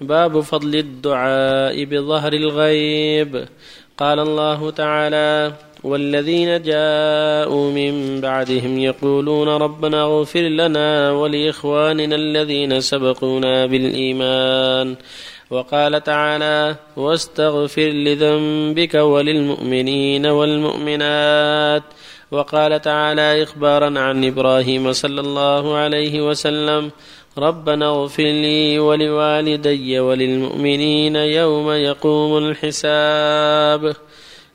باب فضل الدعاء بظهر الغيب. قال الله تعالى والذين جاءوا من بعدهم يقولون ربنا اغفر لنا ولإخواننا الذين سبقونا بالإيمان. وقال تعالى واستغفر لذنبك وللمؤمنين والمؤمنات. وقال تعالى إخبارا عن إبراهيم صلى الله عليه وسلم ربنا اغفر لي ولوالدي وللمؤمنين يوم يقوم الحساب.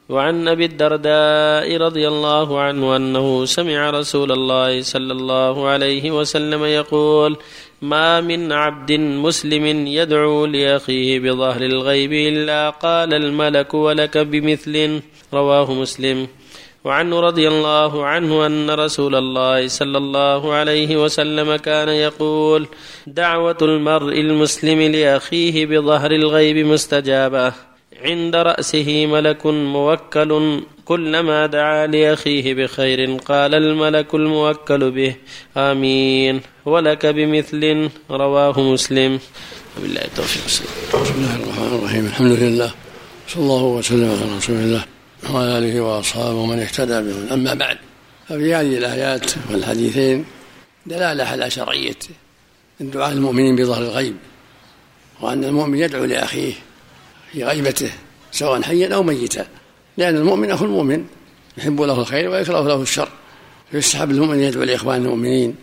وعن أبي الدرداء رضي الله عنه أنه سمع رسول الله صلى الله عليه وسلم يقول ما من عبد مسلم يدعو لأخيه بظهر الغيب إلا قال الملك ولك بمثل. رواه مسلم. وعنه رضي الله عنه أن رسول الله صلى الله عليه وسلم كان يقول دعوة المرء المسلم لأخيه بظهر الغيب مستجابة. عند رأسه ملك موكل كلما دعا لأخيه بخير قال الملك الموكل به آمين. ولك بمثل رواه مسلم. وبالله التوفيق بسم الله الرحمن الرحيم. الحمد لله. صلى الله وسلم على رسول الله. وعلى اله وأصحابه ومن اهتدى بهم. أما بعد ففي هذه الآيات والحديثين دلالة على شرعية الدعاء المؤمنين بظهر الغيب وأن المؤمن يدعو لأخيه في غيبته سواء حيا أو ميتا لأن المؤمن أخو المؤمن يحب له الخير ويكره له الشر. فيستحب المؤمن يدعو لإخوان المؤمنين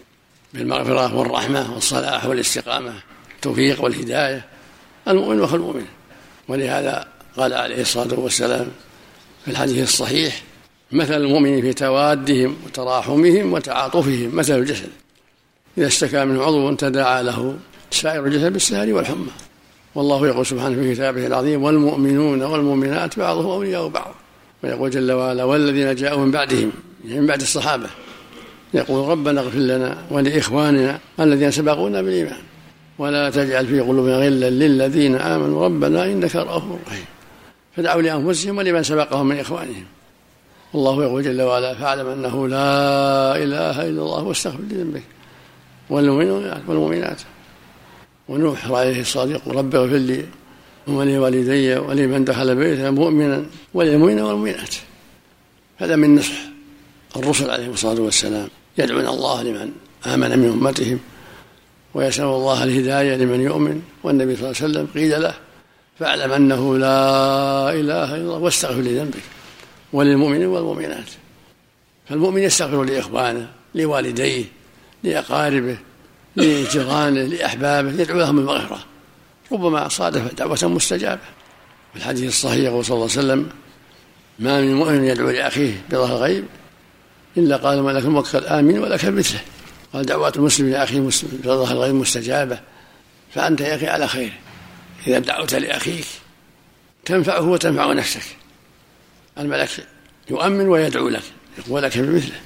بالمغفرة والرحمة والصلاح والاستقامة التوفيق والهداية. المؤمن أخو المؤمن ولهذا قال عليه الصلاة والسلام في الحديث الصحيح مثل المؤمن في توادهم وتراحمهم وتعاطفهم مثل الجسد. إذا اشتكى منه عضو تداعى له سائر الجسد بالسهر والحمى. والله يقول سبحانه في كتابه العظيم والمؤمنون والمؤمنات بعضهم أولياء بعض. ويقول جل وعلا والذين جاءوا من بعدهم يعني من بعد الصحابة. يقول ربنا اغفر لنا ولإخواننا الذين سبقونا بالإيمان. ولا تجعل في قلوبنا غلا للذين آمنوا ربنا إنك رؤوف رحيم. فدعوا لأنفسهم ولمن سبقهم من إخوانهم. والله يقول جل وعلا فاعلم أنه لا إله إلا الله واستغفر لذنبك. والمؤمنون والمؤمنات. ونوح عليه الصلاة يقول رب اغفر لي ولوالدي ولمن دخل بيته مؤمنا وللمؤمنين والمؤمنات. هذا من نصح الرسل عليهم الصلاة والسلام. يدعون الله لمن آمن من أمتهم ويسأل الله الهداية لمن يؤمن. والنبي صلى الله عليه وسلم قيل له فاعلم أنه لا إله إلا الله واستغفر لذنبك وللمؤمنين والمؤمنات. فالمؤمن يستغفر لإخوانه لوالديه لأقاربه لجيرانه لأحبابه يدعو لهم بالمغفره ربما صادف دعوة مستجابة. في الحديث الصحيح يقول صلى الله عليه وسلم ما من مؤمن يدعو لأخيه بظهر الغيب إلا قال الملك الموكل امين ولك مثله. قال دعوات المسلم لأخيه بظهر الغيب مستجابة. فأنت يا أخي على خير. إذا دعوت لأخيك تنفعه وتنفع نفسك. الملك يؤمن ويدعو لك يقول لك بمثله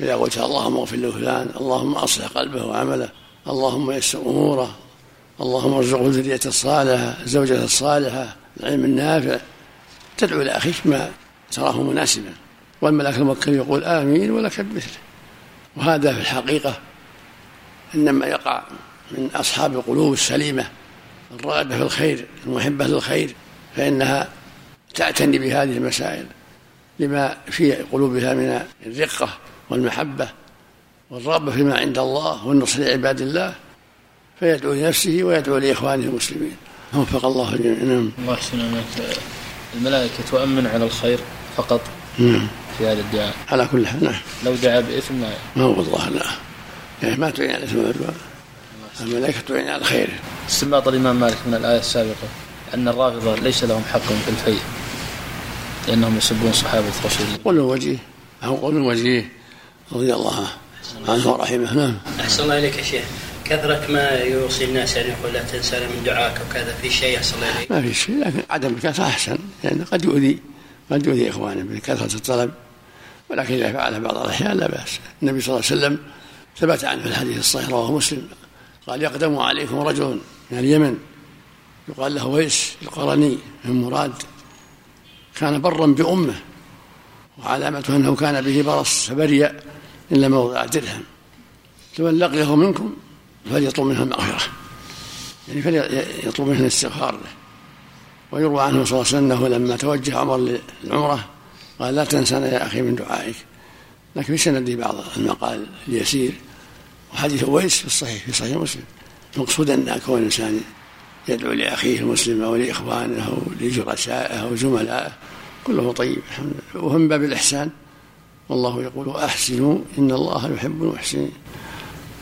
إذا قلت اللهم اغفر له فلان اللهم أصلح قلبه وعمله اللهم يسر أموره اللهم ارزقه الذرية الصالحة الزوجة الصالحة العلم النافع. تدعو لأخيك ما تراه مناسبا. والملك الموكل يقول آمين ولك بمثله. وهذا في الحقيقة إنما يقع من أصحاب القلوب السليمة. الراغبة في الخير المحبة للخير فإنها تعتني بهذه المسائل لما في قلوبها من الرقة والمحبة والرغبة فيما عند الله والنصر لعباد الله فيدعو لنفسه ويدعو لإخوانه المسلمين. وفق الله جميعا نعم. الله يحسن الملائكة تؤمن على الخير فقط نعم. في هذا الدعاء. على كل حال نعم. لو دعا بإثم ما ما هو والله لا. يعني ما تعين على الدعاء الملائكة تعين على الخير. استنباط الإمام مالك من الآية السابقة أن الرافضة ليس لهم حق في الفيء لأنهم يسبون صحابة رسول الله قول وجيه أو قول وجيه رضي الله عنه ورحمه. نعم. أحسن الله إليك يا شيخ. كثرة ما يوصي الناس أن يقول لا تنسى من دعاك وكذا في شيء أحسن الله إليك؟ ما في شيء لكن عدم الكثرة أحسن لأن يعني قد يؤذي قد يؤذي إخوانه بكثرة الطلب. ولكن إذا فعل بعض الأحيان لا بأس. النبي صلى الله عليه وسلم ثبت عنه في الحديث الصحيح رواه مسلم قال يقدم عليكم رجل من اليمن. يقال له ويس القرني من مراد. كان برا بأمه وعلامته أنه كان به برص فبرئ إلا موضع درهم. فمن لقيه منكم فليطلب منه المغفرة. يعني فليطلب منه الاستغفار له. ويروى عنه صلى الله عليه وسلم أنه لما توجه عمر للعمرة قال لا تنسانا يا أخي من دعائك. لكن في سنده بعض المقال اليسير وحديث اويس في الصحيح في صحيح مسلم. المقصود أن كون الانسان يدعو لأخيه المسلم أو لإخوانه أو لجلسائه أو زملائه. كله طيب الحمد لله. وهو من باب الإحسان. والله يقول واحسنوا إن الله يحب المحسنين.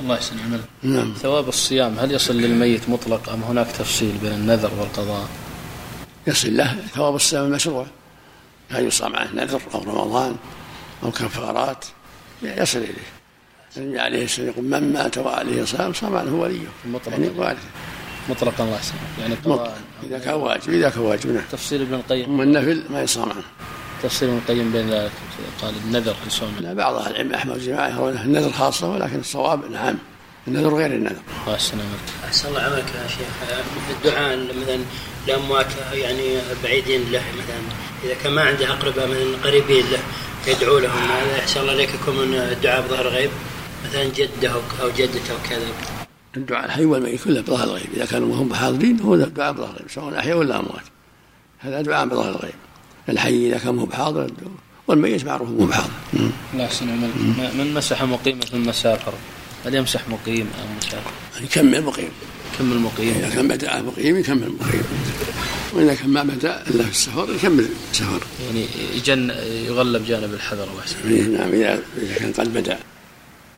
الله يحسن عمل نعم. ثواب الصيام هل يصل للميت مطلق أم هناك تفصيل بين النذر والقضاء؟ يصل له. ثواب الصيام المشروع هل يصام عنه نذر أو رمضان أو كفارات. يصل إليه. النبي عليه السلام يقول من مات وعليه صام صام عنه وليه مطلقا. يعني وارثه مطلقا الله يحسن يعني مطلق. إذا كان واجب إذا كان واجب نعم. تفصيل ابن القيم. اما النفل ما يصام عنه تفصيل ابن القيم بين ذلك قال النذر يصوم لا بعض أهل العلم أحمد وجماعة يرون النذر خاصة ولكن الصواب نعم. النذر غير النذر. الله يحسن عملك أحسن الله عملك يا شيخ. الدعاء مثلا لأموات يعني بعيدين له مثلا. إذا كان ما عنده أقرباء من قريبين له يدعو لهم. هذا أحسن الله عليك يكون من الدعاء بظهر غيب. مثلا جدة أو جدته أو كذا. الدعاء الحي والميت كله بظهر الغيب. إذا كانوا هم حاضرين هو دعاء بظهر الغيب. سواء أحياء ولا أموات. هذا دعاء بظهر الغيب. الحي إذا كان مو بحاضر والميت معروف مو بحاضر. يحسن عملك من مسح مقيما ثم سافر هل يمسح مقيم أو مسافر؟ يكمل مقيم كم المقيم؟ إذا كان بدا مقيم يكمل مقيم وإذا كان ما بدا إلا في السفر يكمل سفر يعني يجن يغلب جانب الحذر وأحسن. نعم اذا إذا كان قد بدا